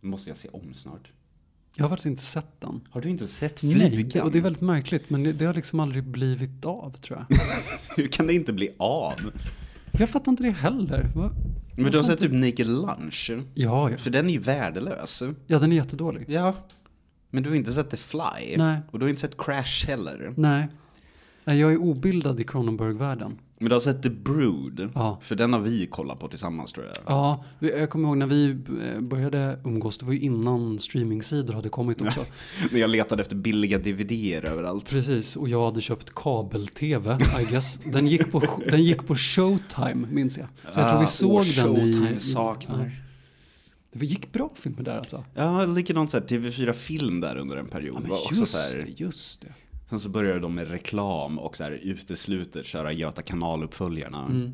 måste jag se om snart. Jag har faktiskt inte sett den. Har du inte sett Nej, Flugan? det, och det är väldigt märkligt, men det, har liksom aldrig blivit av tror jag. Hur kan det inte bli av? Jag fattar inte det heller. Va? Men du har sett typ Naked Lunch? Ja, ja. För den är ju värdelös. ja, den är jättedålig. Ja. Men du har inte sett The Fly? Nej. Och du har inte sett Crash heller? Nej. Nej, jag är obildad i Cronenberg-världen. Men du har sett The Brood? Ja. För den har vi kollat på tillsammans tror jag. Ja, jag kommer ihåg när vi eh, började umgås, det var ju innan streamingsidor hade kommit också. När jag letade efter billiga DVDer överallt. Precis, och jag hade köpt kabel-tv, I guess. Den gick på, den gick på Showtime, minns jag. Så jag tror vi Ah, såg den i... Showtime saknar. Ja. Det gick bra filmer där alltså. Ja, likadant såhär TV4 Film där under en period. Ja, men var också just så här, det, just det. Sen så började de med reklam och så här uteslutet köra Göta kanal-uppföljarna. Mm.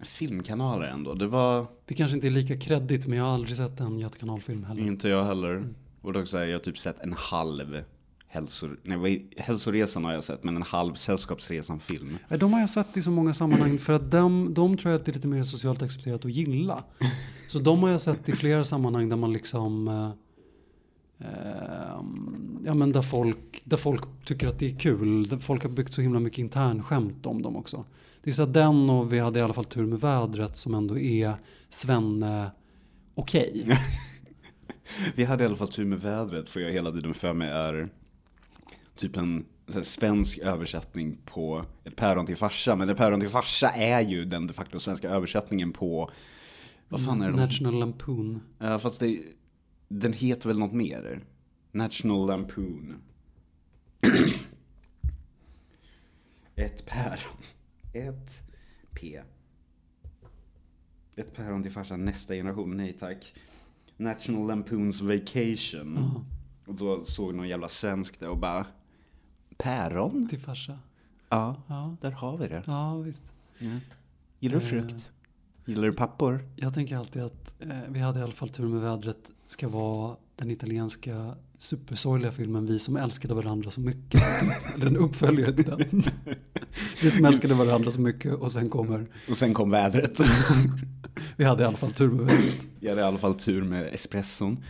Filmkanaler ändå, det var Det kanske inte är lika kreddigt, men jag har aldrig sett en Göta kanal-film heller. inte jag heller. Och då så här, jag har typ sett en halv hälsor, nej, hälsoresan har jag sett, men en halv sällskapsresan-film. De har jag sett i så många sammanhang för att de, de tror jag att det är lite mer socialt accepterat att gilla. Så de har jag sett i flera sammanhang där man liksom eh, eh, Ja men där folk, där folk tycker att det är kul. Där folk har byggt så himla mycket internskämt om dem också. Det är så att den och vi hade i alla fall tur med vädret som ändå är Svenne okej. Vi hade i alla fall tur med vädret, för jag hela tiden för mig är typ en så svensk översättning på ett päron till farsa. Men ett päron till farsa är ju den de facto svenska översättningen på, vad fan är det? National Lampoon. Ja, fast det, den heter väl något mer? National Lampoon. Ett päron. Ett P. Ett päron till farsan nästa generation. Nej tack. National Lampoons Vacation. Ja, Och då såg någon jävla svensk där och bara Päron? till farsa. Ja, Ja, där har vi det. ja visst. Ja. Gillar du Eh. frukt? Gillar du pappor? Jag tänker alltid att eh, vi hade i alla fall tur med vädret ska vara den italienska supersorgliga filmen Vi som älskade varandra så mycket. Eller en uppföljare till den. Vi som älskade varandra så mycket och sen kommer Och sen kom vädret. Vi hade i alla fall tur med vädret. Jag hade i alla fall tur med espresson.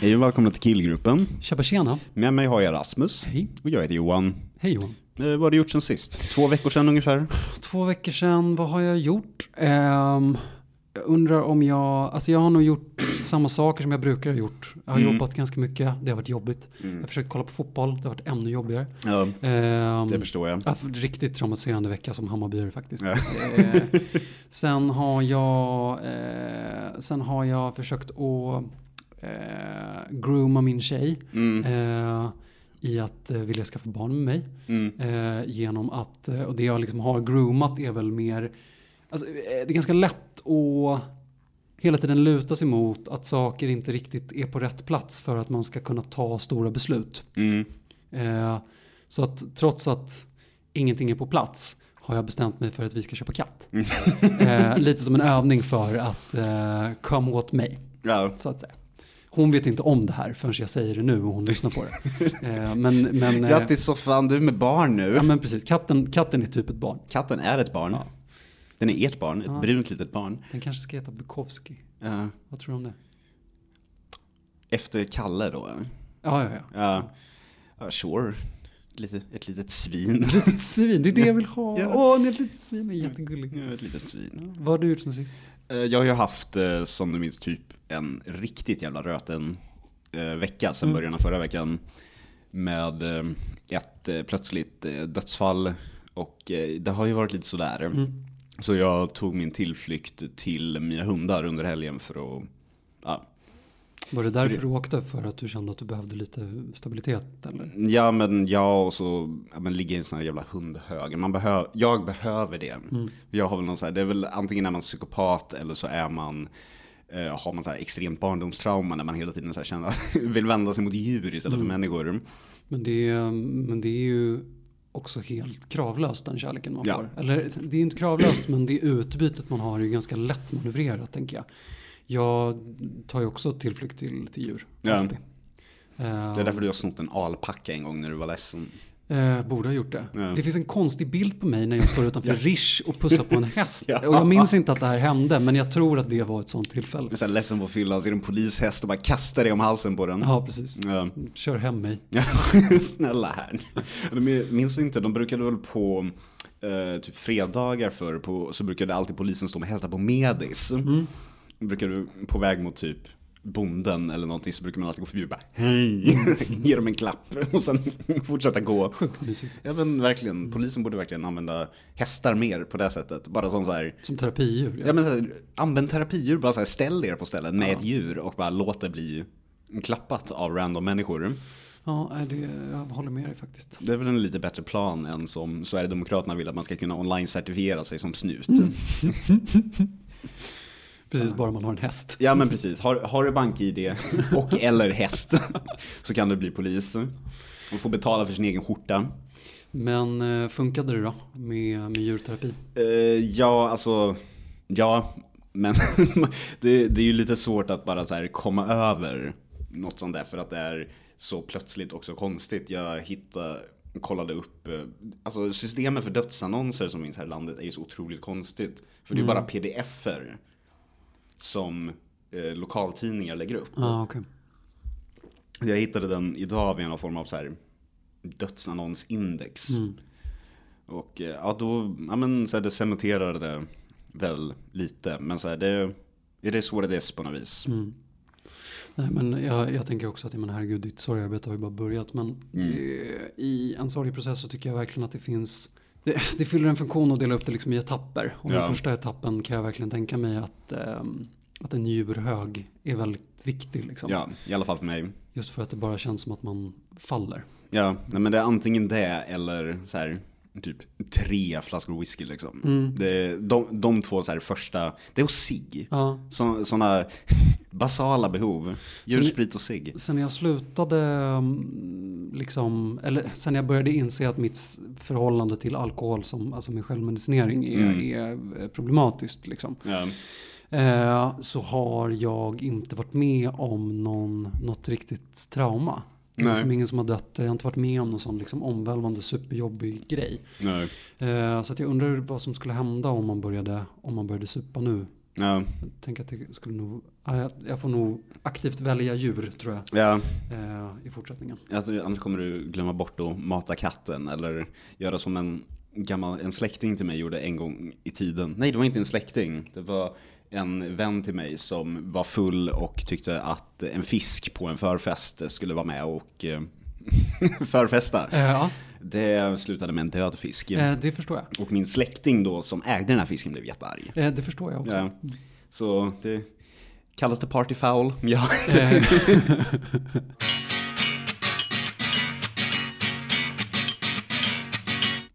Hej och välkomna till Killgruppen. Tjabba tjena. Med mig har jag Rasmus. Hej. Och jag heter Johan. Hej Johan. Eh, vad har du gjort sen sist? Två veckor sedan ungefär. Två veckor sedan, vad har jag gjort? Ehm, jag undrar om jag, alltså jag har nog gjort samma saker som jag brukar ha gjort. Jag har Mm. jobbat ganska mycket, det har varit jobbigt. Jag har försökt kolla på fotboll, det har varit ännu jobbigare. Ja, Ehm, det förstår jag. Riktigt traumatiserande vecka som Hammarbyare faktiskt. Ja. Eh, sen, har jag, eh, sen har jag försökt att eh, grooma min tjej Mm. eh, i att eh, vilja skaffa barn med mig. Mm. Eh, genom att, eh, och det jag liksom har groomat är väl mer, alltså, eh, det är ganska lätt att hela tiden luta sig mot att saker inte riktigt är på rätt plats för att man ska kunna ta stora beslut. Mm. Så att trots att ingenting är på plats har jag bestämt mig för att vi ska köpa katt. Eh, lite som en övning för att eh, komma åt mig, Ja. så att säga. Hon vet inte om det här förrän jag säger det nu och hon lyssnar på det. Eh, men, men, eh, Grattis soffan, du är med barn nu. Ja men precis, katten, katten är typ ett barn. Katten är ett barn. Ja. Den är ert barn, ett Ja. brunt litet barn. Den kanske ska heta Bukowski. Ja. Vad tror du om det? Efter Kalle då? Ja, ja, ja. Ja, ja sure. Lite, ett litet svin. Ett litet svin, det är det jag vill ha. Ja. Åh, det är ett litet svin, är jättegullig. Ja, ett litet svin. Ja, vad har du gjort sen sist? Eh, Jag har ju haft, eh, som du minns, typ en riktigt jävla röten eh, vecka sedan Mm. början av förra veckan. Med ett plötsligt dödsfall. Och det har ju varit lite sådär. Mm. Så jag tog min tillflykt till mina hundar under helgen för att ja, Var det därför du åkte? För att du kände att du behövde lite stabilitet? Eller? Ja men jag och så ja, men ligga i en sån här jävla hundhög. Man behöv, jag behöver det. Mm. Jag har väl någon så här, det är väl antingen är man psykopat eller så är man eh, har man så här extremt barndomstrauma när man hela tiden så känner att vill vända sig mot djur istället Mm. för människor. Men, det är, men det är ju också helt kravlöst den kärleken man Ja. får. Eller det är inte kravlöst men det utbytet man har är ju ganska lätt manövrerat tänker jag. Jag tar ju också tillflykt till, till djur. Ja. Det är därför du har snott en alpacka en gång när du var ledsen. Eh, borde ha gjort det. Ja. Det finns en konstig bild på mig när jag står utanför Rish och pussar på en häst. Ja. Och jag minns inte att det här hände, men jag tror att det var ett sånt tillfälle. Så här ledsen på fyllan, ser en polishäst och bara kastar dig om halsen på den. Ja, precis. Ja. Kör hem mig. Ja, Snälla här. De, minns du inte, de brukade väl på eh, typ fredagar förr, på, så brukade alltid polisen stå med hästar på Medis. Mm. De brukade på väg mot typ bonden eller någonting så brukar man alltid gå förbi och bara hej, ge dem en klapp och sen fortsätta gå. Sjukt mysigt. Ja men verkligen, polisen borde verkligen använda hästar mer på det sättet. Bara som så här, Som terapidjur. ja men så här, använd terapidjur, bara så här, ställ er på ställen med ett djur och bara låt det bli klappat av random människor. Ja, det, jag håller med dig faktiskt. Det är väl en lite bättre plan än som Sverigedemokraterna vill att man ska kunna online-certifiera sig som snut. Mm. Precis, bara man har en häst. Ja men precis, har, har du bank-id och eller häst så kan du bli polis. Och få betala för sin egen skjorta. Men eh, funkade det då med, med djurterapi? Eh, ja, alltså, ja, men det, det är ju lite svårt att bara så komma över något sånt där för att det är så plötsligt också konstigt. Jag hittade, kollade upp, eh, alltså systemet för dödsannonser som finns här i landet är ju så otroligt konstigt. För det är ju bara pdf-er som eh, lokaltidningar lägger upp. Ja, okej. Jag hittade den idag vid någon form av så här dödsannonsindex. Och eh, ja, då, ja men så här, det cementerade det väl lite. Men så här, det, it is what it is på något vis. Nej, men jag, jag tänker också att, men herregud, ditt sorgarbete har ju bara börjat. Men Mm. det, i en sorgeprocess så tycker jag verkligen att det finns, det, det fyller en funktion att dela upp det liksom i etapper. Och Ja. den första etappen kan jag verkligen tänka mig att, ehm, att en djurhög är väldigt viktig. Liksom. Ja, i alla fall för mig. Just för att det bara känns som att man faller. Ja, nej, men det är antingen det eller så här, typ tre flaskor whisky liksom. Det, de, de två så här första, det är och cigg. Ja. Så, sådana basala behov. Djursprit och cigg. Sen jag slutade, mm, liksom, eller sen jag började inse att mitt förhållande till alkohol som alltså min självmedicinering är, Mm. är eh, problematiskt. Liksom. Ja. Eh, så har jag inte varit med om någon, något riktigt trauma. Det är liksom ingen som har dött. Jag har inte varit med om någon sån liksom omvälvande superjobbig grej. Eh, så att jag undrar vad som skulle hända om man började, om man började supa nu. Ja. Jag tänker att det skulle nog, ja, jag, jag får nog aktivt välja djur tror jag. ja. Eh, I fortsättningen. Alltså, annars kommer du glömma bort att mata katten eller göra som en gammal, en släkting till mig gjorde en gång i tiden. Nej, det var inte en släkting. Det var en vän till mig som var full och tyckte att en fisk på en förfest skulle vara med och eh, förfesta. Ja, Det slutade med en död fisk. eh, det förstår jag. Och min släkting då som ägde den här fisken blev jättearg. Eh, det förstår jag också. Ja. Så det kallas det party foul. Ja. Eh,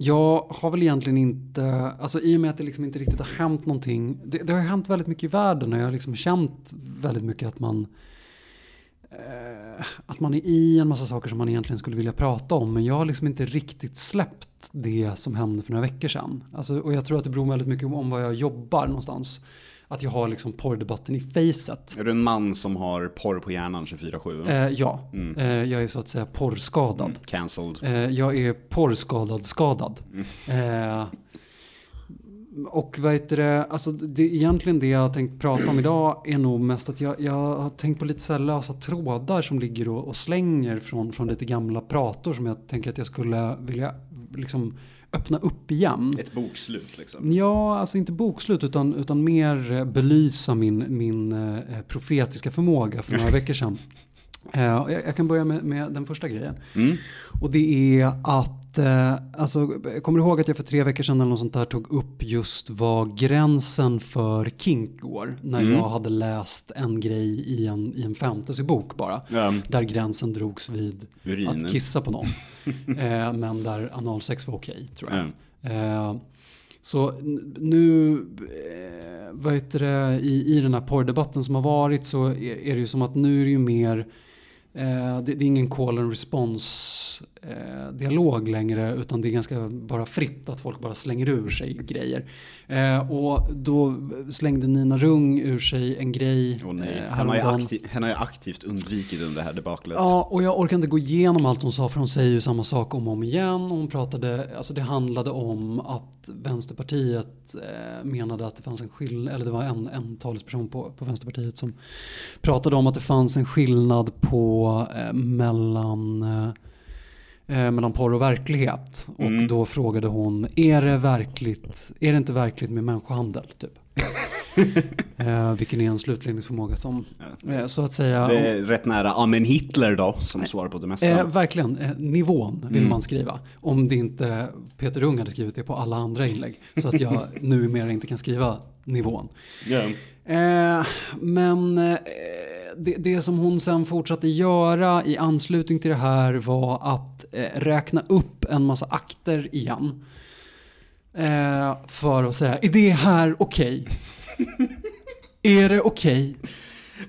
Jag har väl egentligen inte, alltså i och med att det liksom inte riktigt har hänt någonting. Det, det har ju hänt väldigt mycket i världen och jag har liksom känt väldigt mycket att man eh, att man är i en massa saker som man egentligen skulle vilja prata om. Men jag har liksom inte riktigt släppt det som hände för några veckor sedan. Alltså, och jag tror att det beror väldigt mycket om var jag jobbar någonstans. Att jag har liksom porrdebatten i facet. Är du en man som har porr på hjärnan 24-7? Eh, ja, eh, jag är så att säga porrskadad. Cancelled. Eh, jag är porrskadad skadad. Eh, och vad heter det, alltså det, egentligen det jag har tänkt prata om idag är nog mest att jag, jag har tänkt på lite så här lösa trådar som ligger och, och slänger från, från lite gamla prator som jag tänker att jag skulle vilja liksom öppna upp igen. Ett bokslut liksom. Ja, alltså inte bokslut utan, utan mer eh, belysa min, min eh, profetiska förmåga för några veckor sedan. Eh, jag, jag kan börja med, med den första grejen. Mm. Och det är att, eh, alltså, kommer du ihåg att jag för tre veckor sedan eller något sånt där tog upp just vad gränsen för kink går? När Mm. jag hade läst en grej i en, i en fantasybok bara. Ja. Där gränsen drogs vid Urin. att kissa på någon. eh, men där analsex var okej tror jag. Ja. Eh, så nu, eh, vad heter det, i, i den här porrdebatten som har varit så är, är det ju som att nu är det ju mer, eh, det, det är ingen call and response eh, dialog längre utan det är ganska bara fritt att folk bara slänger ur sig grejer. Eh, och då slängde Nina Rung ur sig en grej Åh nej, eh, henne har, jag aktiv, henne har jag aktivt undvikit under det här debaclet. Ja, och jag orkar inte gå igenom allt hon sa för hon säger ju samma sak om och om igen. Hon pratade, alltså det handlade om att Vänsterpartiet eh, menade att det fanns en skillnad, eller det var en, en talesperson på, på Vänsterpartiet som pratade om att det fanns en skillnad på eh, mellan eh, eh, mellan porr och verklighet. Och Mm. då frågade hon, är det, verkligt, är det inte verkligt med människohandel? Typ. eh, vilken är en slutledningsförmåga som, eh, så att säga. Det är rätt nära, ja men Hitler då, som svarar på det mesta. Eh, verkligen, eh, nivån vill Mm. man skriva. Om det inte Peter Ung hade skrivit det på alla andra inlägg. Så att jag numera inte kan skriva nivån. Eh, men eh, det, det som hon sen fortsatte göra i anslutning till det här var att eh, räkna upp en massa akter igen. Eh, för att säga, är det här okej? är det okej?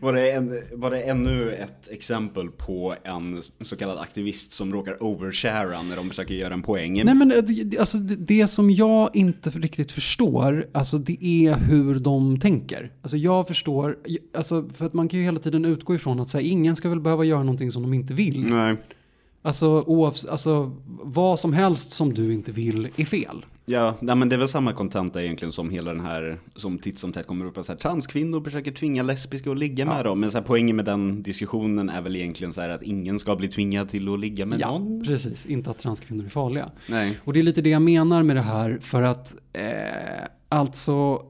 Var, det en, var det ännu ett exempel på en så kallad aktivist som råkar overshara när de försöker göra en poäng? Nej men eh, alltså, det, det som jag inte riktigt förstår, alltså det är hur de tänker. Alltså jag förstår, alltså för att man kan ju hela tiden utgå ifrån att så här, ingen ska väl behöva göra någonting som de inte vill. Nej. Alltså, oavs- alltså vad som helst som du inte vill är fel. Ja, nej, men det är väl samma kontenta egentligen som hela den här, som titt som tätt kommer upp, så här, transkvinnor försöker tvinga lesbiska att ligga med dem. Men så här, poängen med den diskussionen är väl egentligen så här att ingen ska bli tvingad till att ligga med Ja, någon. precis. Inte att transkvinnor är farliga. Nej. Och det är lite det jag menar med det här för att eh, alltså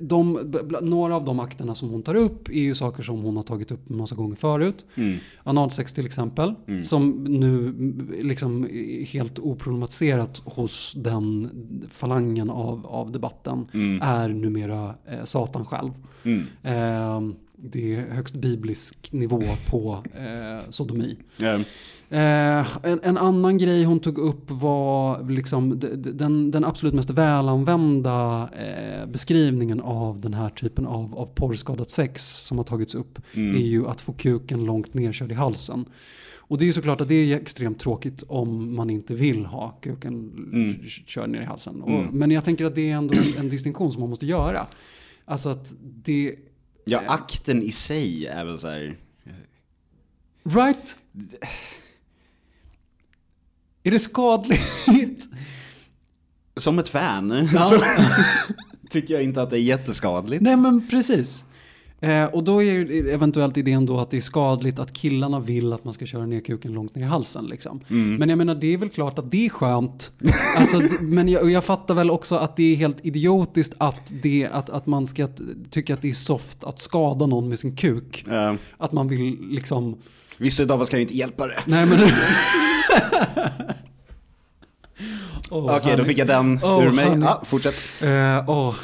de, de, några av de akterna som hon tar upp är ju saker som hon har tagit upp en massa gånger förut. Mm. Analsex till exempel, Mm. som nu mm, liksom är helt oproblematiserat hos den falangen av, av debatten Mm. är numera eh, Satan själv. Mm. Eh, det är högst biblisk nivå på eh, sodomi. Ja. Eh, en, en annan grej hon tog upp var liksom d- d- den, den absolut mest välanvända eh, beskrivningen av den här typen av, av porrskadat sex som har tagits upp Mm. är ju att få kuken långt nedkörd i halsen. Och det är ju såklart att det är extremt tråkigt om man inte vill ha kuken Mm. körd ner i halsen. Och, Mm. Men jag tänker att det är ändå en, en distinktion som man måste göra. Alltså att det... ja, akten i sig är väl så här, Right? Är det skadligt? som ett fan, Ja. så tycker jag inte att det är jätteskadligt. Nej men precis. Eh, och då är ju eventuellt idén då att det är skadligt att killarna vill att man ska köra ner kuken långt ner i halsen. Liksom. Mm. Men jag menar det är väl klart att det är skönt. alltså, men jag, jag fattar väl också att det är helt idiotiskt att, det, att, att man ska tycka att det är soft att skada någon med sin kuk. Ja. Att man vill liksom... Vissa utav oss kan ju inte hjälpa det. Nej men... Åh, Okej, då fick jag den Åh, ur mig. Ja, fortsätt. Eh, åh, oh,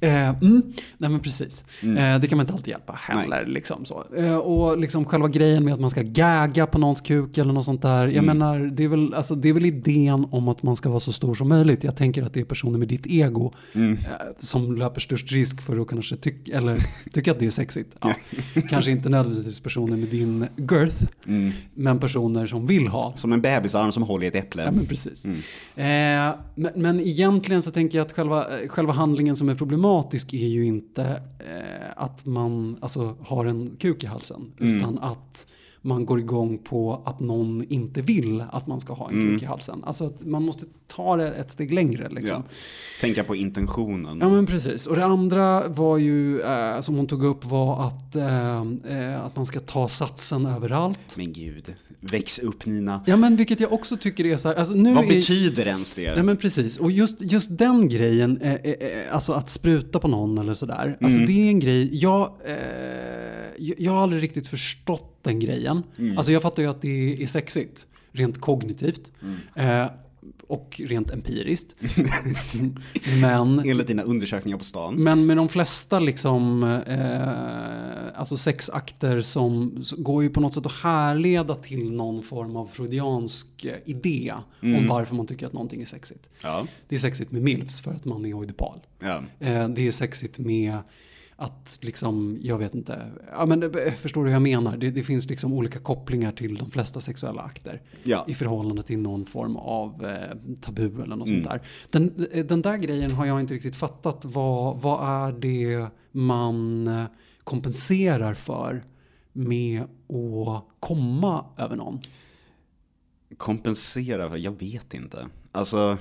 eh, mm. Nej men precis. Mm. Eh, det kan man inte alltid hjälpa heller. Liksom så. Eh, och liksom själva grejen med att man ska gagga på någons kuk eller något sånt där. Jag Mm. menar, det är, väl, alltså, det är väl idén om att man ska vara så stor som möjligt. Jag tänker att det är personer med ditt ego Mm. eh, som löper störst risk för att kanske tycka, eller tycka att det är sexigt. Ja. kanske inte nödvändigtvis personer med din girth, Mm. men personer som vill ha. Som en bebisarm som håller i ett äpple. Ja, men precis. Mm. Eh, men, men egentligen så tänker jag att själva, eh, själva handlingen som är problematisk är ju inte eh, att man alltså, har en kuk i halsen. Mm. Utan att man går igång på att någon inte vill att man ska ha en Mm. kuk i halsen. Alltså att man måste ta det ett steg längre. Liksom. Ja. Tänka på intentionen. Ja men precis. Och det andra var ju, eh, som hon tog upp var att, eh, eh, att man ska ta satsen överallt. Men gud, väx upp Nina. Ja men vilket jag också tycker är så här, alltså nu Vad är, betyder ens det? Nej men precis, och just, just den grejen, eh, eh, eh, alltså att spruta på någon eller sådär. Alltså Mm. det är en grej, jag, eh, jag, jag har aldrig riktigt förstått den grejen. Mm. Alltså jag fattar ju att det är sexigt, rent kognitivt. Mm. Och rent empiriskt. men, Enligt dina undersökningar på stan. men med de flesta liksom, eh, alltså sexakter som går ju på något sätt att härleda till någon form av freudiansk eh, idé om Mm. varför man tycker att någonting är sexigt. Ja. Det är sexigt med milfs för att man är oidipal. ja. Eh, det är sexigt med att liksom, jag vet inte, ja men eh, förstår du hur jag menar? Det, det finns liksom olika kopplingar till de flesta sexuella akter. Ja. I förhållande till någon form av eh, tabu eller något Mm. sånt där. Den, eh, den där grejen har jag inte riktigt fattat. Vad, vad är det man kompenserar för med att komma över någon? Kompensera för, jag vet inte. Alltså,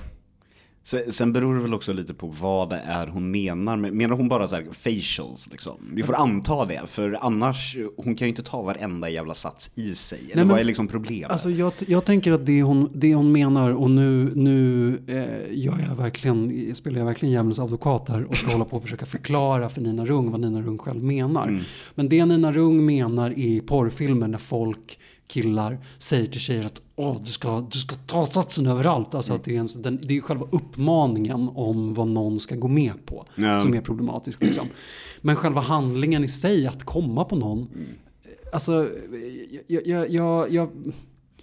sen, beror det väl också lite på vad det är hon menar. Menar hon bara så här facials liksom? Vi får anta det, för annars, hon kan ju inte ta varenda jävla sats i sig. Eller men- vad är liksom problemet? Alltså jag, jag tänker att det hon, det hon menar och nu, nu eh, gör jag verkligen, spelar jag verkligen djävulens advokat här och ska hålla på och försöka förklara för Nina Rung vad Nina Rung själv menar. Men det Nina Rung menar i porrfilmer när folk killar säger till tjejer att Åh, du, ska, du ska ta satsen överallt. Alltså att det, är en, den, det är själva uppmaningen om vad någon ska gå med på Ja. som är problematisk. Liksom. Men själva handlingen i sig, att komma på någon. Alltså, jag, jag, jag, jag,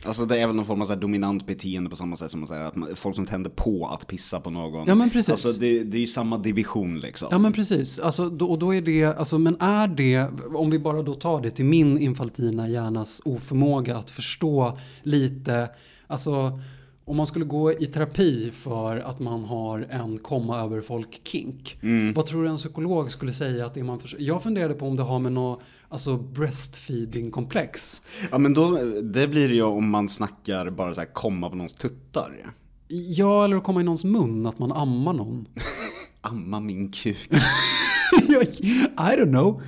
Alltså det är väl någon form av så dominant beteende på samma sätt som man säger att man, folk som tänder på att pissa på någon. Ja, men precis. Alltså det, det är ju samma division liksom. Ja men precis, alltså, då, och då är det, alltså, men är det, om vi bara då tar det till min infantina hjärnas oförmåga att förstå lite, alltså om man skulle gå i terapi för att man har en komma över folk kink. Vad tror du en psykolog skulle säga att det är man förs- Jag funderade på om det har med något alltså breastfeeding komplex. Ja men då, det blir det ju om man snackar bara så här komma på någons tuttar. Ja, eller att komma i någons mun, att man ammar någon. Amma min kuk. I don't know.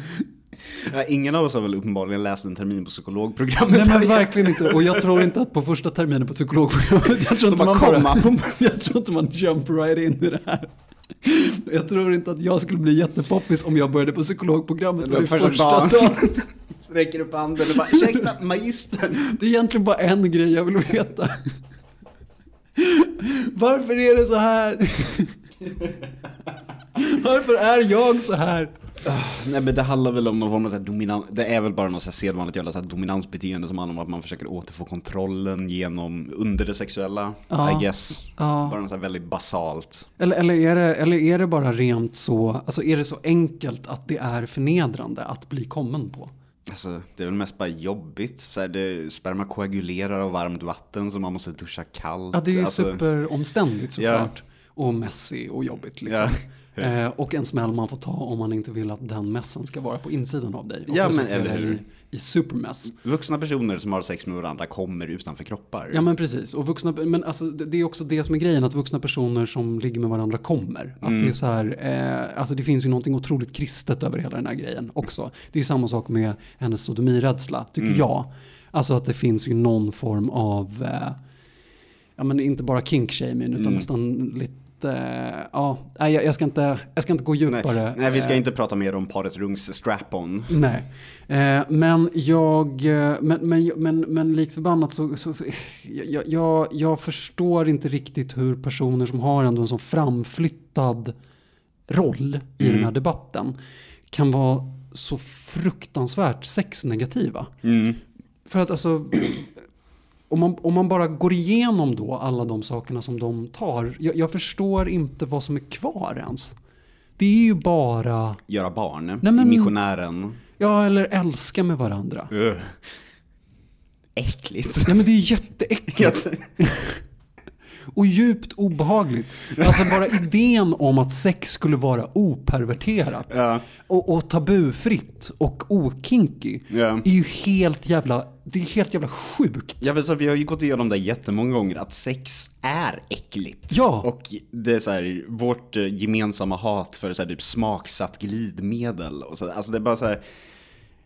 Ingen av oss har väl uppenbarligen läst en termin på psykologprogrammet. Nej men igen. verkligen inte. Och jag tror inte att på första terminen på psykologprogrammet, jag tror inte bara man bara, på- jag tror inte man jump right in i det här. Jag tror inte att jag skulle bli jättepoppis om jag började på psykologprogrammet Det var första dagen. Sträcker upp handen och bara ursäkta magistern. Det är egentligen bara en grej jag vill veta. Varför är det så här? Varför är jag så här? Nej men det handlar väl om någon form av så här dominans, det är väl bara något så här sedvanligt jävla så här dominansbeteende som handlar om att man försöker återfå kontrollen genom, under det sexuella, Ja. I guess. Ja. Bara något så här väldigt basalt. Eller, eller, är det, eller är det bara rent så, alltså är det så enkelt att det är förnedrande att bli kommen på? Alltså det är väl mest bara jobbigt, så här, det, sperma koagulerar av varmt vatten så man måste duscha kallt. Ja, det är alltså, superomständigt såklart. Och messy och jobbigt liksom. Ja. Eh, och en smäll man får ta om man inte vill att den messen ska vara på insidan av dig. Och Ja, men eller hur? i, i supermess. Vuxna personer som har sex med varandra kommer utanför kroppar. Ja men precis. Och vuxna, men alltså, det det är också det som är grejen, att vuxna personer som ligger med varandra kommer. Att Mm. det är så här, eh, alltså det finns ju någonting otroligt kristet över hela den här grejen också. Det är samma sak med hennes sodomirädsla, tycker Mm. jag. Alltså att det finns ju någon form av, eh, ja men inte bara kink-shaming utan Mm. nästan lite, ja, nej, jag, jag, ska inte, jag ska inte gå Nej, djupare. nej, vi ska Eh, inte prata mer om paret Rungs strap-on. Nej, eh, men jag, eh, men, men, men, men likt förbannat så, så jag, jag, jag förstår inte riktigt hur personer som har ändå en sån framflyttad roll i Mm. den här debatten kan vara så fruktansvärt sexnegativa. Mm. För att alltså, om man, om man bara går igenom då alla de sakerna som de tar, jag, jag förstår inte vad som är kvar ens. Det är ju bara, Göra barn. Nej, men- Missionären. ja eller älska med varandra. Ugh. Äckligt. Ja men det är jätteäckligt och djupt obehagligt. Alltså bara idén om att sex skulle vara operverterat Ja. och, och tabufritt och okinky Ja. är ju helt jävla, det är helt jävla sjukt. Ja, men så vi har ju gått igenom det jättemånga gånger, att sex är äckligt. Ja. Och det är så här, vårt eh, gemensamma hat för så här, typ smaksatt glidmedel. Och så, alltså det är bara så här,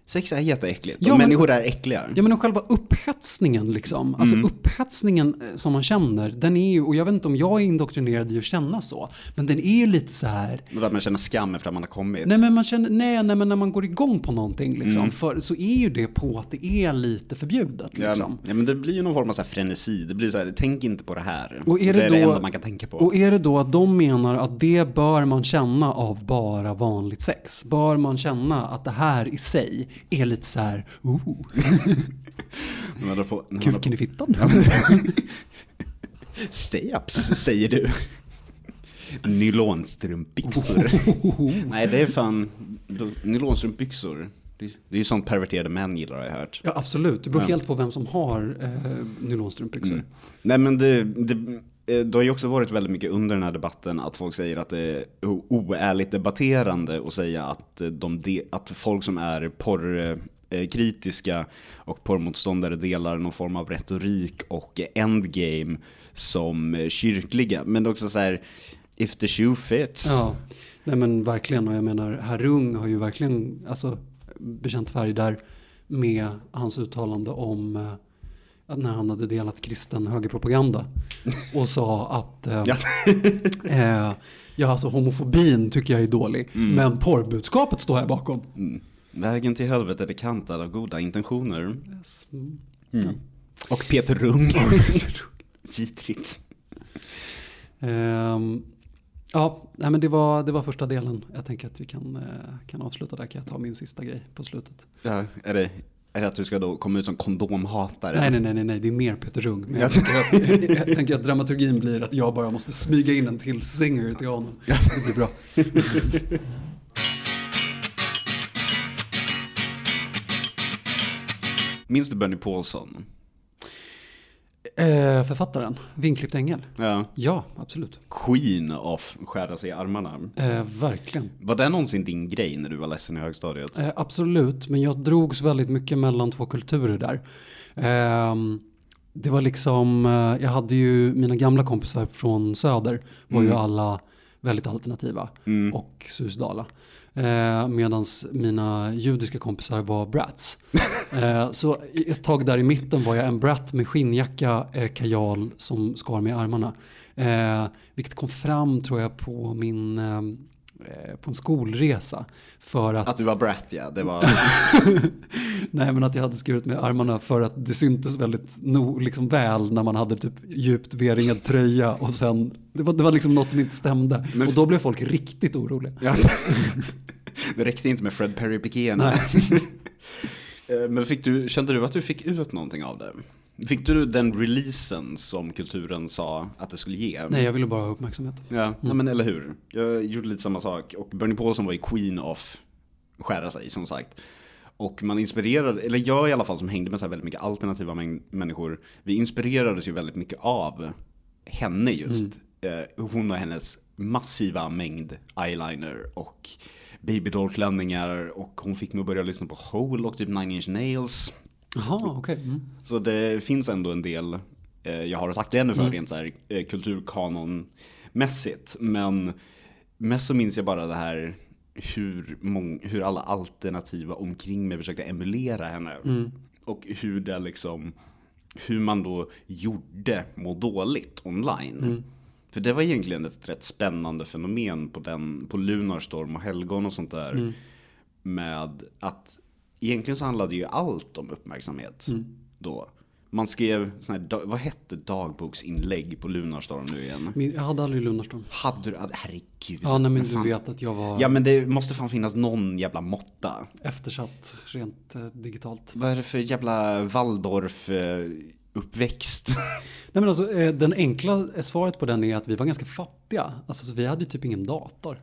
sex är jätteäckligt. Ja, och men- människor är äckliga. Ja men själva upphetsningen liksom. Alltså Mm. upphetsningen eh, som man känner, den är ju, och jag vet inte om jag är indoktrinerad i att känna så, men den är ju lite så här, Och att man känner skam efter att man har kommit. nej men man känner, nej, nej men när man går igång på någonting liksom, Mm. för, så är ju det på att det är lite förbjudet liksom. ja, men det blir ju någon form av så här frenesi. Det blir så här, tänk inte på det här. Och är det det är det då- enda man kan tänka på. Och är det då att de menar att det bör man känna av bara vanligt sex? Bör man känna att det här i sig är lite så här, oh, kuken i fittan? Stay-ups, säger du. Nylonstrumpbyxor. Nej, det är fan nylonstrumpbyxor. Det är ju sånt perverterade män gillar har jag hört. Ja, absolut. Det beror Men- helt på vem som har eh, nylonstrumpbyxor. Mm. Nej men det, det, Eh, det har ju också varit väldigt mycket under den här debatten att folk säger att det är oärligt debatterande och säga att, eh, de de, att folk som är porrkritiska eh, och porrmotståndare delar någon form av retorik och endgame som kyrkliga. Men det är också så här, if the shoe fits. Ja, nej men verkligen. Och jag menar, Harung har ju verkligen alltså, bekänt färg där med hans uttalande om eh, när han hade delat kristen högerpropaganda och sa att eh, Ja. eh, ja, alltså homofobin tycker jag är dålig, men porrbudskapet står jag bakom. Mm. Vägen till helvetet är kantad av goda intentioner. Yes. Mm. Mm. Och Peter Rung. Vidrigt. Ehm, ja, nej, men det var, det var första delen. Jag tänker att vi kan, eh, kan avsluta där. Kan jag ta min sista grej på slutet? Ja, är, det, är det att du ska då komma ut som kondomhatare? Nej, nej, nej, nej, nej, det är mer Peter Rung. Men jag tänker, att, jag tänker att dramaturgin blir att jag bara måste smyga in en till singer till honom. Det blir bra. Minns du Bernie Paulsson? Eh, författaren, Vingklippt ängel. Ja. Ja, absolut. Queen of skära sig i armarna. Eh, verkligen. Var det någonsin din grej när du var ledsen i högstadiet? Eh, absolut, men jag drogs väldigt mycket mellan två kulturer där. Ehm, det var liksom, eh, jag hade ju mina gamla kompisar från söder var ju Mm. alla väldigt alternativa Mm. och Susdala. Eh, Medan mina judiska kompisar var brats. Eh, så ett tag där i mitten var jag en brat med skinnjacka, eh, kajal som skar mig i armarna. Eh, vilket kom fram tror jag på min eh, på en skolresa. För att, Att du var brat ja, det var... nej men att jag hade skurit i armarna för att det syntes väldigt no, liksom väl när man hade typ djupt V-ringad tröja och sen, det var, det var liksom något som inte stämde. Men- och då blev folk riktigt oroliga. Ja, det räckte inte med Fred Perry Piquén. Nej. Eh, Men fick du, kände du att du fick ut någonting av det? Fick du den releasen som kulturen sa att det skulle ge? Nej, jag ville bara ha uppmärksamhet. Ja, ja, men eller hur. Jag gjorde lite samma sak. Och Bernie Paulson var ju queen of skära sig, som sagt. Och man inspirerade, eller jag i alla fall som hängde med så här väldigt mycket alternativa människor, vi inspirerades ju väldigt mycket av henne just. Eh, hon och hennes massiva mängd eyeliner och babydoll-klänningar och hon fick mig att börja lyssna på Hole och typ Nine Inch Nails. Jaha, okej. Mm. Så det finns ändå en del eh, jag har att tacka henne för Mm. rent så här eh, kulturkanonmässigt. Men mest så minns jag bara det här hur, mång, hur alla alternativa omkring mig försökte emulera henne. Mm. Och hur det liksom, hur man då gjorde må dåligt online. Mm. För det var egentligen ett rätt spännande fenomen på, den, på Lunarstorm och Helgon och sånt där. Mm. Med att egentligen så handlade ju allt om uppmärksamhet Mm. då. Man skrev, sån här, vad hette dagboksinlägg på Lunarstorm nu igen? Min- Jag hade aldrig Lunarstorm. Hade du, herregud. Ja, nej, men du fan. vet att jag var Ja men det måste fan finnas någon jävla måtta. eftersatt rent eh, digitalt. Vad är det för jävla Waldorf eh, uppväxt? Nej, men alltså, eh, den enkla svaret på den är att vi var ganska fattiga. Alltså, så vi hade ju typ ingen dator.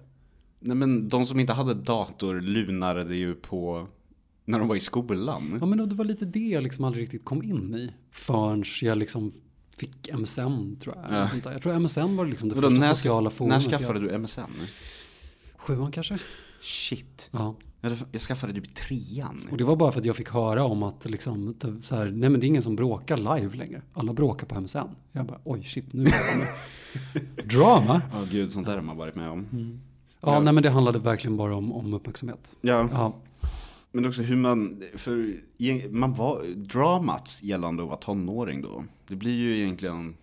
Nej men de som inte hade dator lunarade ju på när de var i skolan. Ja, men det var lite det jag liksom aldrig riktigt kom in i. Förrän jag liksom fick MSN tror jag. Ja. Sånt där. Jag tror MSN var liksom det första när, sociala forumet. när skaffade jag... du MSN? Sjuan kanske? Shit. Ja. Jag skaffade typ i trean. Och det var bara för att jag fick höra om att liksom, typ så här, nej men det är ingen som bråkar live längre. Alla bråkar på MSN. Jag bara, oj shit, nu är med. Drama? Ja gud, sånt där har man varit med om. Ja, Ja. nej men det handlade verkligen bara om, om uppmärksamhet. Ja, Ja, men också hur man, för man var, dramat gällande att vara tonåring då. Det blir ju egentligen,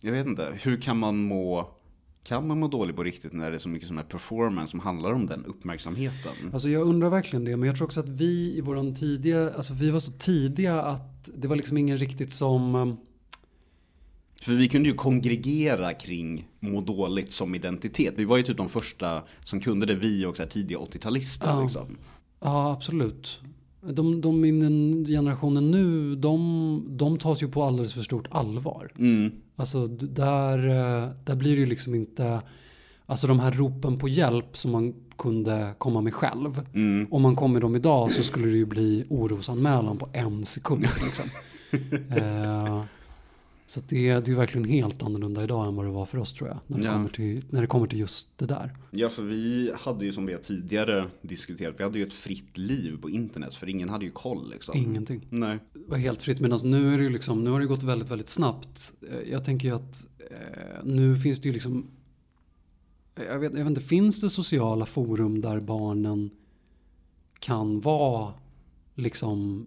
jag vet inte, hur kan man må, kan man må dåligt på riktigt när det är så mycket som är performance som handlar om den uppmärksamheten? alltså jag undrar verkligen det. Men jag tror också att vi i våran tidiga, alltså vi var så tidiga att det var liksom ingen riktigt som, um, För vi kunde ju kongregera kring må dåligt som identitet. Vi var ju typ de första som kunde det, vi och så tidiga 80-talister Ja. liksom. Ja absolut. De, de i generationen nu, de, de tas ju på alldeles för stort allvar. Mm. Alltså där, eh, där blir det ju liksom inte, alltså de här ropen på hjälp som man kunde komma med själv. Mm. Om man kom med dem idag så skulle det ju bli orosanmälan på en sekund. Liksom. eh, så det, är- det är verkligen helt annorlunda idag än vad det var för oss tror jag. När det, Ja. kommer, till, när det kommer till just det där. Ja, för vi hade ju som vi tidigare diskuterat, vi hade ju ett fritt liv på internet för ingen hade ju koll liksom. Ingenting. Nej. Det var helt fritt. Medan nu, är det liksom, nu har det gått väldigt, väldigt snabbt. Eh, Jag tänker ju att eh, nu finns det ju liksom jag vet, jag vet inte, finns det sociala forum där barnen kan vara liksom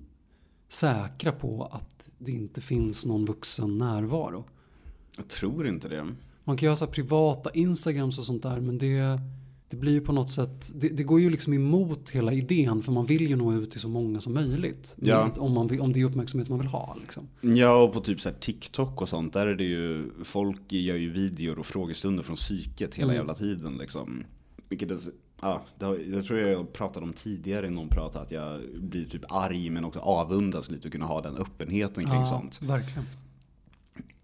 säkra på att det inte finns någon vuxen närvaro? Jag tror inte det. Man kan ha så här privata Instagrams och sånt där men det, det blir ju på något sätt, det, det går ju liksom emot hela idén för man vill ju nå ut till så många som möjligt. Ja. Om, man vill, om det är uppmärksamhet man vill ha liksom. Ja, och på typ så här TikTok och sånt, där är det ju, folk gör ju videor och frågestunder från psyket hela Mm. jävla tiden liksom. Vilket är, ja, det jag tror jag pratade om tidigare i någon prat att jag blir typ arg men också avundas lite att kunna ha den öppenheten kring sånt. Verkligen.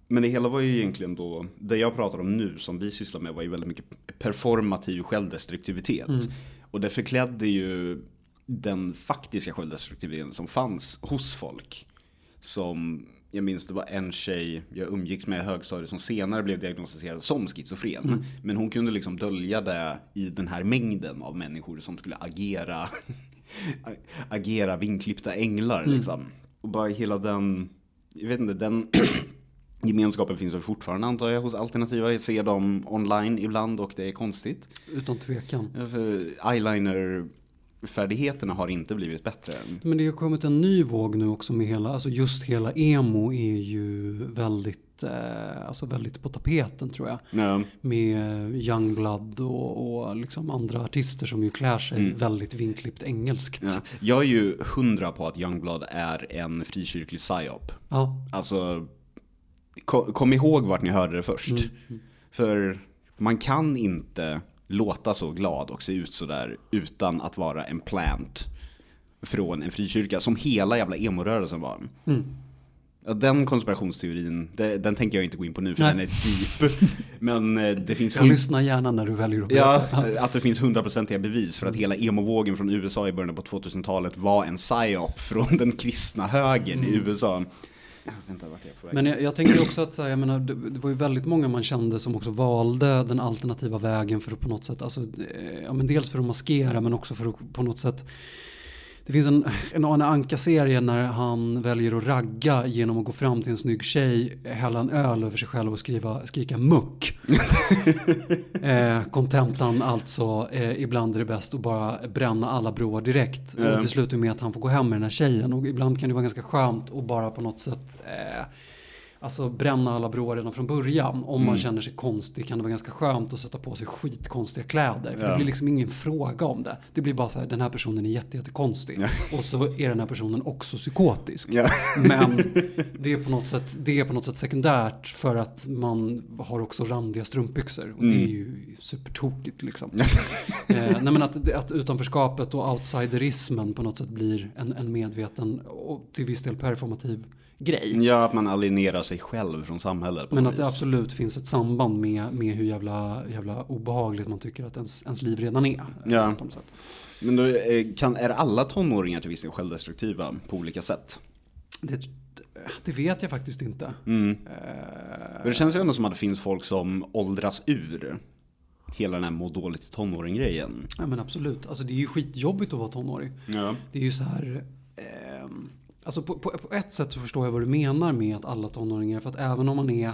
Men det hela var ju egentligen då, det jag pratar om nu som vi sysslar med var ju väldigt mycket performativ självdestruktivitet. Mm. Och det förklädde ju den faktiska självdestruktiviteten som fanns hos folk. Som, jag minns det var en tjej jag umgicks med i högstadiet som senare blev diagnostiserad som schizofren. Mm. Men hon kunde liksom dölja det i den här mängden av människor som skulle agera, agera vinklippta änglar Mm. liksom. Och bara hela den, jag vet inte, den gemenskapen finns väl fortfarande antar jag hos alternativa. Jag ser dem online ibland och det är konstigt. Utan tvekan. Ja, för eyeliner-färdigheterna har inte blivit bättre. Men det har kommit en ny våg nu också med hela, alltså just hela emo är ju väldigt, eh, alltså väldigt på tapeten tror jag. Ja, Med Youngblood och, och liksom andra artister som ju klär sig Mm. väldigt vinklippt engelskt. ja. Jag är ju hundra på att Youngblood är en frikyrklig psyop. Ja. Alltså, kom, kom ihåg vart ni hörde det först. Mm. För man kan inte låta så glad och se ut så där utan att vara en plant från en frikyrka som hela jävla emo-rörelsen var. Mm. Den konspirationsteorin, det, den tänker jag inte gå in på nu för Nej. den är deep. Men eh, det finns... Jag lyssnar gärna när du väljer att Ja, berätta. att det finns hundraprocentiga bevis för att hela emo-vågen från USA i början på 2000-talet var en psyop från den kristna högern i USA. Vänta, jag? Men jag, jag tänker också att så här, jag menar, det, det var ju väldigt många man kände som också valde den alternativa vägen för att på något sätt, alltså, eh, ja, men dels för att maskera men också för att på något sätt det finns en, en Arne Anka-serie när han väljer att ragga genom att gå fram till en snygg tjej, hälla en öl över sig själv och skriva, skrika muck. eh, kontentan alltså, eh, ibland är det bäst att bara bränna alla broar direkt. Ja. Och det slutar med att han får gå hem med den här tjejen. Och ibland kan det vara ganska skönt att bara på något sätt eh, Alltså bränna alla broar redan från början. Om man Mm. känner sig konstig kan det vara ganska skönt att sätta på sig skitkonstiga kläder. För Ja. det blir liksom ingen fråga om det. Det blir bara så här, den här personen är jätte, jättekonstig. Ja. Och så är den här personen också psykotisk. Ja. Men det är, på något sätt, det är på något sätt sekundärt för att man har också randiga strumpbyxor. Och det är Mm. ju supertokigt liksom. eh, nej men att, att utanförskapet och outsiderismen på något sätt blir en, en medveten och till viss del performativ grej. Ja, att man alienerar sig själv från samhället på Men att det vis. absolut finns ett samband med, med hur jävla, jävla obehagligt man tycker att ens, ens liv redan är. Ja. På något sätt. Men då, eh, kan, är alla tonåringar till viss del självdestruktiva på olika sätt? Det, det vet jag faktiskt inte. Mm. Men det känns ju ändå som att det finns folk som åldras ur hela den här må dåligt i tonåring-grejen. ja men absolut. Alltså det är ju skitjobbigt att vara tonåring. Ja. Det är ju så här. ehm, alltså på, på, på ett sätt så förstår jag vad du menar med att alla tonåringar. För att även om man är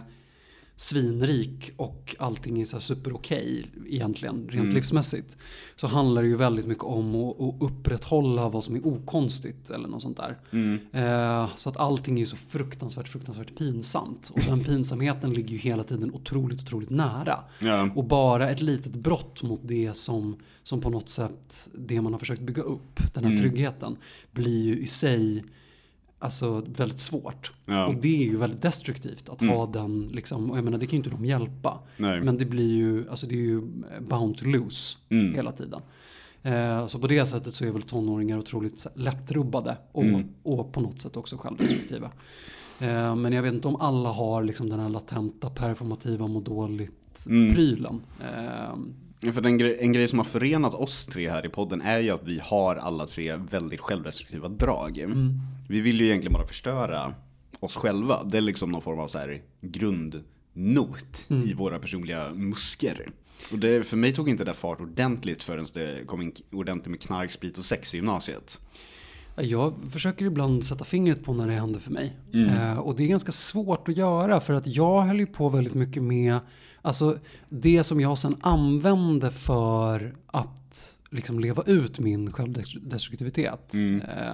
svinrik och allting är så här super okej egentligen rent Mm. livsmässigt. Så handlar det ju väldigt mycket om att, att upprätthålla vad som är okonstigt eller något sånt där. Mm. Eh, så att allting är så fruktansvärt, fruktansvärt pinsamt. Och den pinsamheten ligger ju hela tiden otroligt, otroligt nära. Ja. Och bara ett litet brott mot det som, som på något sätt, det man har försökt bygga upp, den här Mm. tryggheten, blir ju i sig alltså, väldigt svårt. Ja. Och det är ju väldigt destruktivt att Mm. ha den, liksom, och jag menar det kan ju inte de hjälpa. Nej. Men det blir ju, alltså det är ju bound to lose Mm. hela tiden. Eh, så på det sättet så är väl tonåringar otroligt lättrubbade och, Mm. och på något sätt också självdestruktiva. Eh, men jag vet inte om alla har liksom den här latenta performativa må Mm. dåligt-prylen. Eh, Ja, För en grej, en grej som har förenat oss tre här i podden är ju att vi har alla tre väldigt självdestruktiva drag. Mm. Vi vill ju egentligen bara förstöra oss själva. Det är liksom någon form av så här grundnot Mm. i våra personliga muskler. Och det, för mig tog inte det fart ordentligt förrän det kom in ordentligt med knark, sprit och sex i gymnasiet. Jag försöker ibland sätta fingret på när det händer för mig. Mm. Eh, och det är ganska svårt att göra för att jag höll ju på väldigt mycket med alltså, det som jag sen använde för att liksom leva ut min självdestruktivitet. Mm. Eh,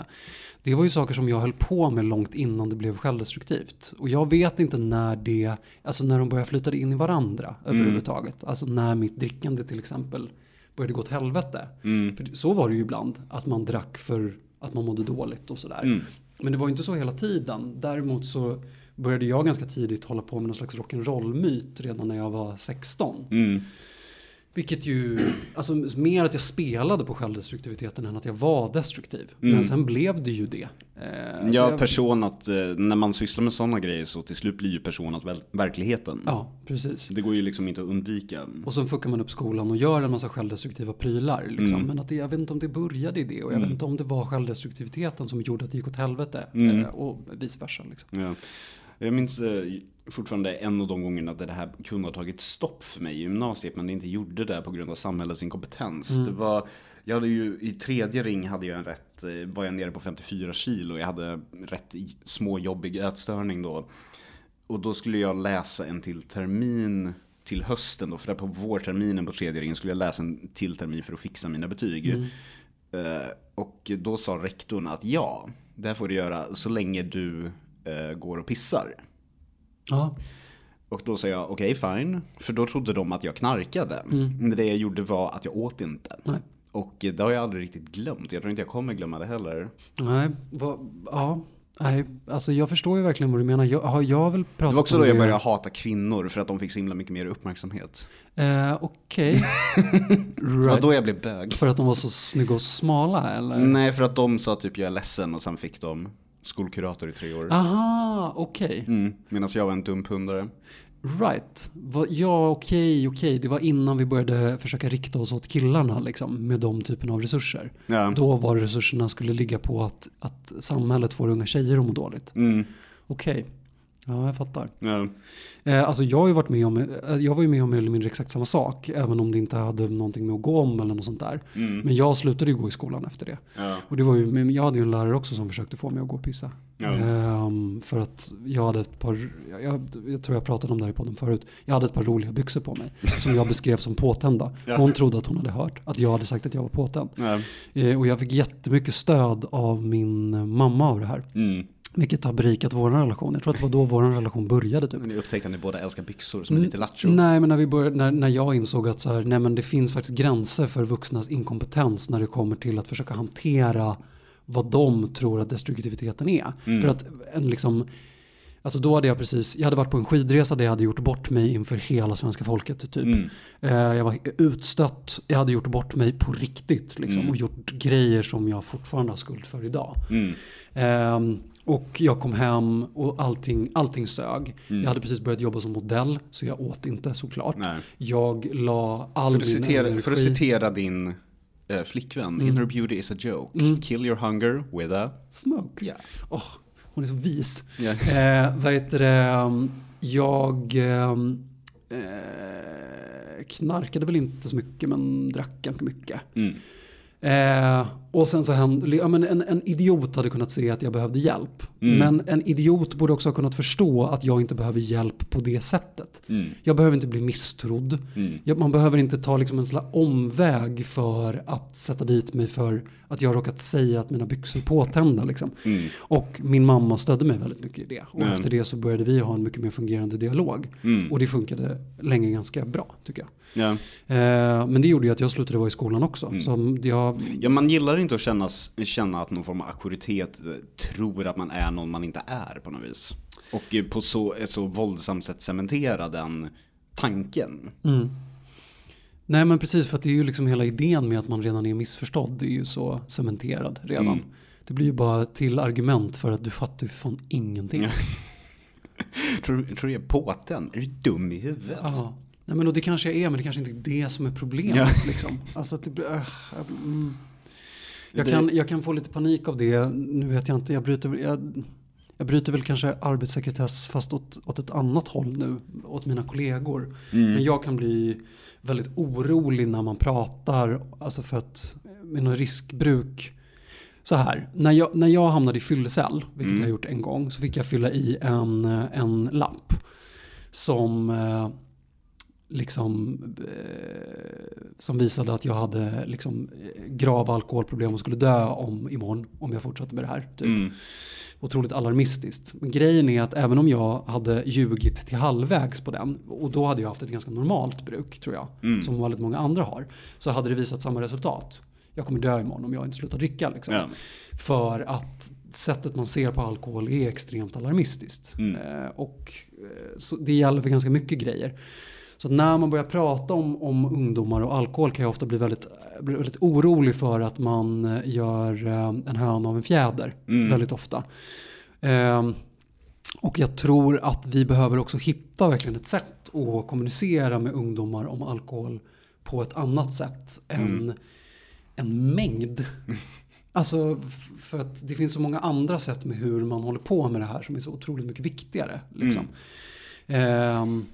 det var ju saker som jag höll på med långt innan det blev självdestruktivt. Och jag vet inte när det, alltså när de började flyta in i varandra överhuvudtaget. Alltså när mitt drickande till exempel började gå åt helvete. Mm. För så var det ju ibland, att man drack för att man mådde dåligt och sådär. Mm. Men det var ju inte så hela tiden. Däremot så började jag ganska tidigt hålla på med någon slags rock'n'roll-myt redan när jag var 16. Mm. Vilket ju, alltså mer att jag spelade på självdestruktiviteten än att jag var destruktiv. Mm. Men sen blev det ju det. Eh, Ja, jag, personat, eh, när man sysslar med sådana grejer så till slut blir ju personat verkligheten. Ja, precis. Det går ju liksom inte att undvika. Och så fuckar man upp skolan och gör en massa självdestruktiva prylar. Liksom. Mm. Men att det, jag vet inte om det började i det. Och jag Mm. vet inte om det var självdestruktiviteten som gjorde att det gick åt helvete. Mm. Eh, och vice versa. Liksom. Ja. Jag minns eh, fortfarande en av de gångerna där det här kunde ha tagit stopp för mig i gymnasiet men det inte gjorde det på grund av samhällets inkompetens. Mm. Det var, jag hade ju, I tredje ring hade jag en rätt, eh, var jag nere på 54 kilo jag hade rätt småjobbig ätstörning då. Och då skulle jag läsa en till termin till hösten då, för där på vårterminen på tredje ringen skulle jag läsa en till termin för att fixa mina betyg. Mm. Eh, och då sa rektorn att ja, det får du göra så länge du eh, går och pissar. Ja, Och då sa jag okej fine, för då trodde de att jag knarkade. Men det jag gjorde var att jag åt inte. nej. Och eh, det har jag aldrig riktigt glömt. Jag tror inte jag kommer glömma det heller. Nej, vad, ja. Nej, alltså jag förstår ju verkligen vad du menar. Jag har, jag väl pratat Det var också då jag det- började hata kvinnor för att de fick så himla mycket mer uppmärksamhet. Eh, Okej. Det var right. då jag blev bög. För att de var så snygga och smala eller? Nej, för att de sa typ jag är ledsen och sen fick de skolkurator i tre år. Aha, okej. Mm, Medan jag var en dum pundare. Right. Ja, okej, okej. Det var innan vi började försöka rikta oss åt killarna liksom, med de typen av resurser. Ja. Då var resurserna skulle ligga på att, att samhället får unga tjejer att må dåligt. Mm, Okej. Ja, jag fattar. ja. Eh, alltså jag har ju varit med om, eh, jag var ju med om mer eller mindre exakt samma sak, även om det inte hade någonting med att gå om eller något sånt där. Mm, Men jag slutade ju gå i skolan efter det. ja. Och det var ju, jag hade ju en lärare också som försökte få mig att gå och pissa. Ja. Ehm, för att jag hade ett par, jag, jag tror jag pratade om det här i podden förut, jag hade ett par roliga byxor på mig som jag beskrev som påtända. Hon trodde att hon hade hört att jag hade sagt att jag var påtänd. Eh, och jag fick jättemycket stöd av min mamma av det här. Mm. Vilket har berikat vår relation. Jag tror att det var då vår relation började typ. Men ni upptäckte att ni båda älskar byxor som är lite lattjo. Nej, men när, vi började, när, när jag insåg att så här, nej, men det finns faktiskt gränser för vuxnas inkompetens när det kommer till att försöka hantera vad de tror att destruktiviteten är. Mm. För att en liksom, alltså då hade jag precis, jag hade varit på en skidresa där jag hade gjort bort mig inför hela svenska folket typ. Mm. Eh, jag var utstött, jag hade gjort bort mig på riktigt liksom, Mm. och gjort grejer som jag fortfarande har skuld för idag. Mm. Ehm, och jag kom hem och allting, allting sög. Mm. Jag hade precis börjat jobba som modell så jag åt inte såklart. Nej. Jag la all För, min citera, energi... för att citera din eh, flickvän, inner beauty is a joke. Mm. Kill your hunger with a... Smoke. Ja. Åh, hon är så vis. Ja. Eh, vad heter det? um, Jag ehm, eh, knarkade väl inte så mycket men drack ganska mycket. Mm. Eh, och sen så hände, ja, men en, en idiot hade kunnat se att jag behövde hjälp. Mm. Men en idiot borde också ha kunnat förstå att jag inte behöver hjälp på det sättet. Mm. Jag behöver inte bli misstrodd. Mm. Ja, Man behöver inte ta liksom en här omväg för att sätta dit mig för att jag har råkat säga att mina byxor är påtända. Liksom. Mm. Och min mamma stödde mig väldigt mycket i det. Och Mm. efter det så började vi ha en mycket mer fungerande dialog. Mm. Och det funkade länge ganska bra tycker jag. Ja. Eh, men det gjorde ju att jag slutade vara i skolan också. Mm. Så jag, ja, man gillar inte att känna, känna att någon form av auktoritet eh, tror att man är någon man inte är på något vis. Och eh, på så, ett så våldsamt sätt cementera den tanken. Mm. Nej men precis för att det är ju liksom hela idén med att man redan är missförstådd. Det är ju så cementerad redan. Mm. Det blir ju bara till argument för att du fattar ju fan ingenting. Tror, tror du jag är påten? Är du dum i huvudet? Ja. Nej men och det kanske jag är men det kanske inte är det som är problemet. Ja. Liksom. Alltså att det blir... äh, jag, mm. jag, Det- kan, jag kan få lite panik av det. Nu vet jag inte. Jag bryter, jag, jag bryter väl kanske arbetssekretess fast åt, åt ett annat håll nu. Åt mina kollegor. Mm. Men jag kan bli väldigt orolig när man pratar. Alltså för att med något riskbruk. Så här, när jag, när jag hamnade i fyllecell, vilket Mm. jag gjort en gång, så fick jag fylla i en, en lapp. Som eh, liksom eh, som visade att jag hade liksom grava alkoholproblem och skulle dö om imorgon om jag fortsatte med det här. Typ. Mm. Otroligt alarmistiskt. Men grejen är att även om jag hade ljugit till halvvägs på den och då hade jag haft ett ganska normalt bruk tror jag. Mm. Som väldigt många andra har. Så hade det visat samma resultat. Jag kommer dö imorgon om jag inte slutar dricka. Liksom. Ja. För att sättet man ser på alkohol är extremt alarmistiskt. Mm. Eh, och eh, så det gäller för ganska mycket grejer. Så när man börjar prata om, om ungdomar och alkohol kan jag ofta bli väldigt, bli väldigt orolig för att man eh, gör eh, en höna av en fjäder. Mm. Väldigt ofta. Ehm, och jag tror att vi behöver också hitta verkligen ett sätt att kommunicera med ungdomar om alkohol på ett annat sätt än en mängd. Alltså för att det finns så många andra sätt med hur man håller på med det här som är så otroligt mycket viktigare. Liksom. Ehm,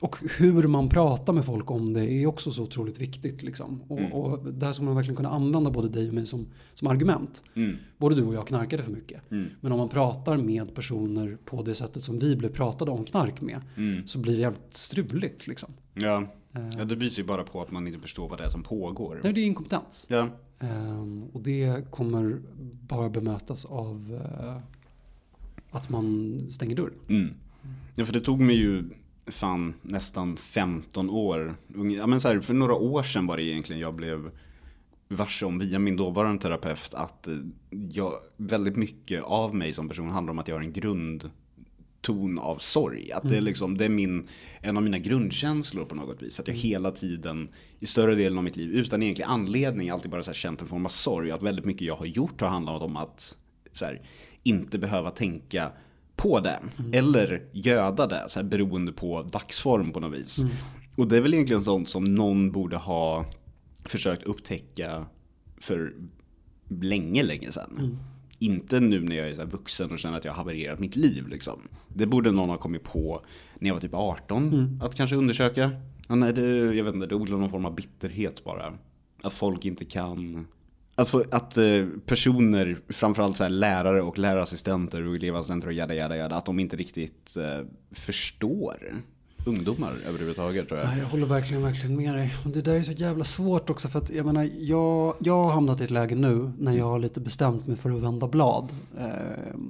och hur man pratar med folk om det är också så otroligt viktigt. Liksom. Och, Mm. och där ska man verkligen kunna använda både dig och mig som, som argument. Mm. Både du och jag knarkade för mycket. Mm. Men om man pratar med personer på det sättet som vi blev pratade om knark med Mm. så blir det jävligt struligt. Liksom. Ja. Eh, ja, det visar ju bara på att man inte förstår vad det är som pågår. nej, det är inkompetens. Ja. Ehm, och det kommer bara bemötas av eh, att man stänger dörren. Mm. Ja, för det tog mig ju fan nästan 15 år. Ja, men så här, för några år sedan var det egentligen jag blev varse om via min dåvarande terapeut att eh, jag, väldigt mycket av mig som person handlar om att jag har en grundton av sorg. Att det är liksom, det är min, en av mina grundkänslor på något vis. Att jag hela tiden, i större delen av mitt liv, utan egentlig anledning, alltid bara så här känt en form av sorg. Att väldigt mycket jag har gjort har handlat om att här, inte behöva tänka på det. Eller göda det, så här, beroende på dagsform på något vis. Och det är väl egentligen sånt som någon borde ha försökt upptäcka för länge, länge sedan. Inte nu när jag är så vuxen och känner att jag har havererat mitt liv. Liksom. Det borde någon ha kommit på när jag var typ 18. Att kanske undersöka. Ja, nej, det, jag vet inte, det odlar någon form av bitterhet bara. Att folk inte kan... Att, få, att eh, personer, framförallt så lärare och lärarassistenter och elevassistenter och jada jada jada, att de inte riktigt eh, förstår ungdomar överhuvudtaget tror jag. Nej, jag håller verkligen, verkligen med dig. Det där är så jävla svårt också för att jag menar, jag, jag har hamnat i ett läge nu när jag har lite bestämt mig för att vända blad eh,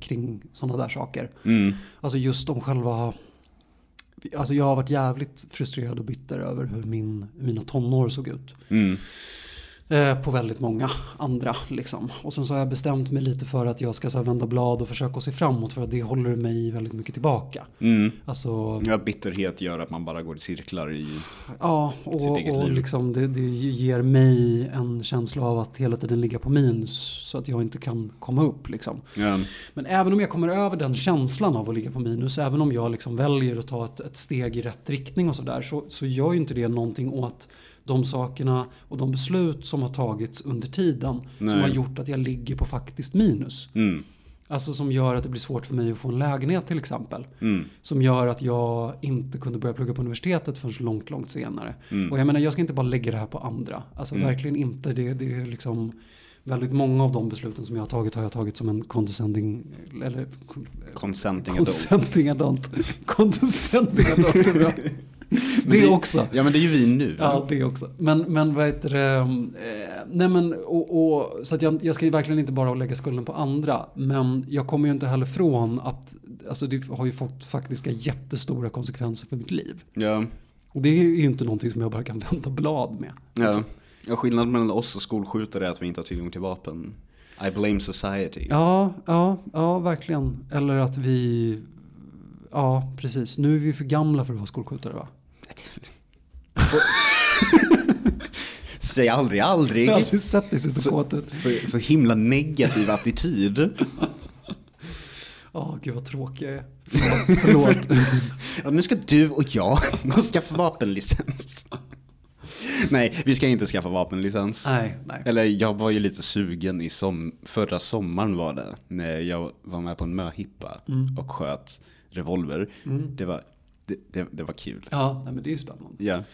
kring sådana där saker. Mm. Alltså just om själva... Alltså jag har varit jävligt frustrerad och bitter över hur min, mina tonår såg ut. Mm. Eh, på väldigt många andra liksom. Och sen så har jag bestämt mig lite för att jag ska så här, vända blad och försöka se framåt för att det håller mig väldigt mycket tillbaka. Mm. Alltså, Ja, bitterhet gör att man bara går i cirklar i... ja, sitt och, eget och liv. liksom det, det ger mig en känsla av att hela tiden ligga på minus så att jag inte kan komma upp liksom. Ja. Men även om jag kommer över den känslan av att ligga på minus, även om jag liksom väljer att ta ett, ett steg i rätt riktning och sådär, så, så gör ju inte det någonting åt de sakerna och de beslut som har tagits under tiden som Nej. har gjort att jag ligger på faktiskt minus. Mm. Alltså som gör att det blir svårt för mig att få en lägenhet till exempel. Mm. Som gör att jag inte kunde börja plugga på universitetet förrän långt, långt senare. Mm. Och jag menar, jag ska inte bara lägga det här på andra. Alltså Mm. verkligen inte. Det, det är liksom väldigt många av de besluten som jag har tagit har jag tagit som en condescending eller Consenting adult. consenting adult. condescending adult är bra. Det det- också. Ja men det är ju vi nu. Ja, det också. Men, men vad heter det? Eh, nej men, och, och, så att jag, jag ska ju verkligen inte bara lägga skulden på andra. Men jag kommer ju inte heller från att, alltså det har ju fått faktiska jättestora konsekvenser för mitt liv. Ja. Och det är ju inte någonting som jag bara kan vända blad med. Ja. ja, skillnaden mellan oss och skolskjutare är att vi inte har tillgång till vapen. I blame society. Ja, ja, ja, verkligen. Eller att vi, ja precis. Nu är vi för gamla för att vara skolskjutare va? Säg aldrig aldrig. Jag har aldrig sett dig se så kåt ut. Så, så himla negativ attityd. Ja, gud vad tråkig jag är. Förlåt. Ja, nu ska du och jag gå och skaffa vapenlicens. Nej, vi ska inte skaffa vapenlicens. nej, nej. Eller jag var ju lite sugen i som, förra sommaren var det. När jag var med på en möhippa och sköt revolver. Det, var, det, det, det var kul. Ja, nej, men det är ju spännande. Ja.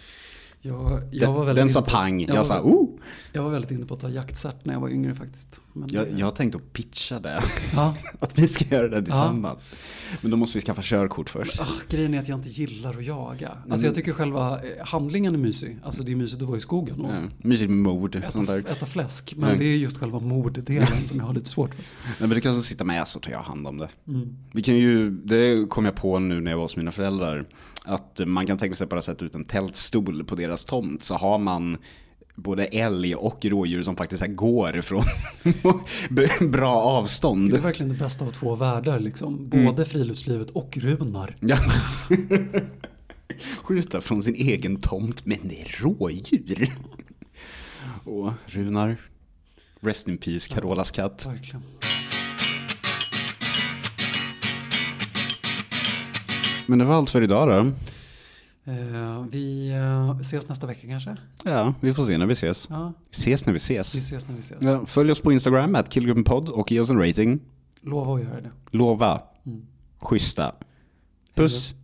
Jag, jag Den, var väldigt den sa pang, jag jag, var- sa oh! Jag var väldigt inne på att ta jaktcert när jag var yngre faktiskt. Men Jag, det- jag har tänkt att pitcha det. ja. Att vi ska göra det tillsammans. Men då måste vi skaffa körkort först. Ah, grejen är att jag inte gillar att jaga. Alltså jag tycker själva eh, handlingen är mysig. Alltså det är mysigt att vara i skogen och Ja, mysigt med mord. Sånt äta, där. äta fläsk. Men Nej. det är just själva morddelen som jag har lite svårt för. Nej, men du kan sitta med så tar jag hand om det. Mm. Vi kan ju, det kom jag på nu när jag var hos mina föräldrar. Att man kan tänka sig bara sätta ut en tältstol på deras tomt. Så har man både älg och rådjur som faktiskt här går från bra avstånd. Det är verkligen det bästa av två världar liksom. Mm. Både friluftslivet och Runar. Ja. Skjuta från sin egen tomt, men det är rådjur. Och Runar, rest in peace, Carolas katt. Verkligen. Men det var allt för idag då. Eh, vi eh, ses nästa vecka kanske? Ja, vi får se när vi ses. Ja, ses när vi vi ses. ses när vi ses. Ja, följ oss på Instagram, at killgruppenpodd och ge oss en rating. Lova att göra det. Lova. Mm. Schyssta. Puss.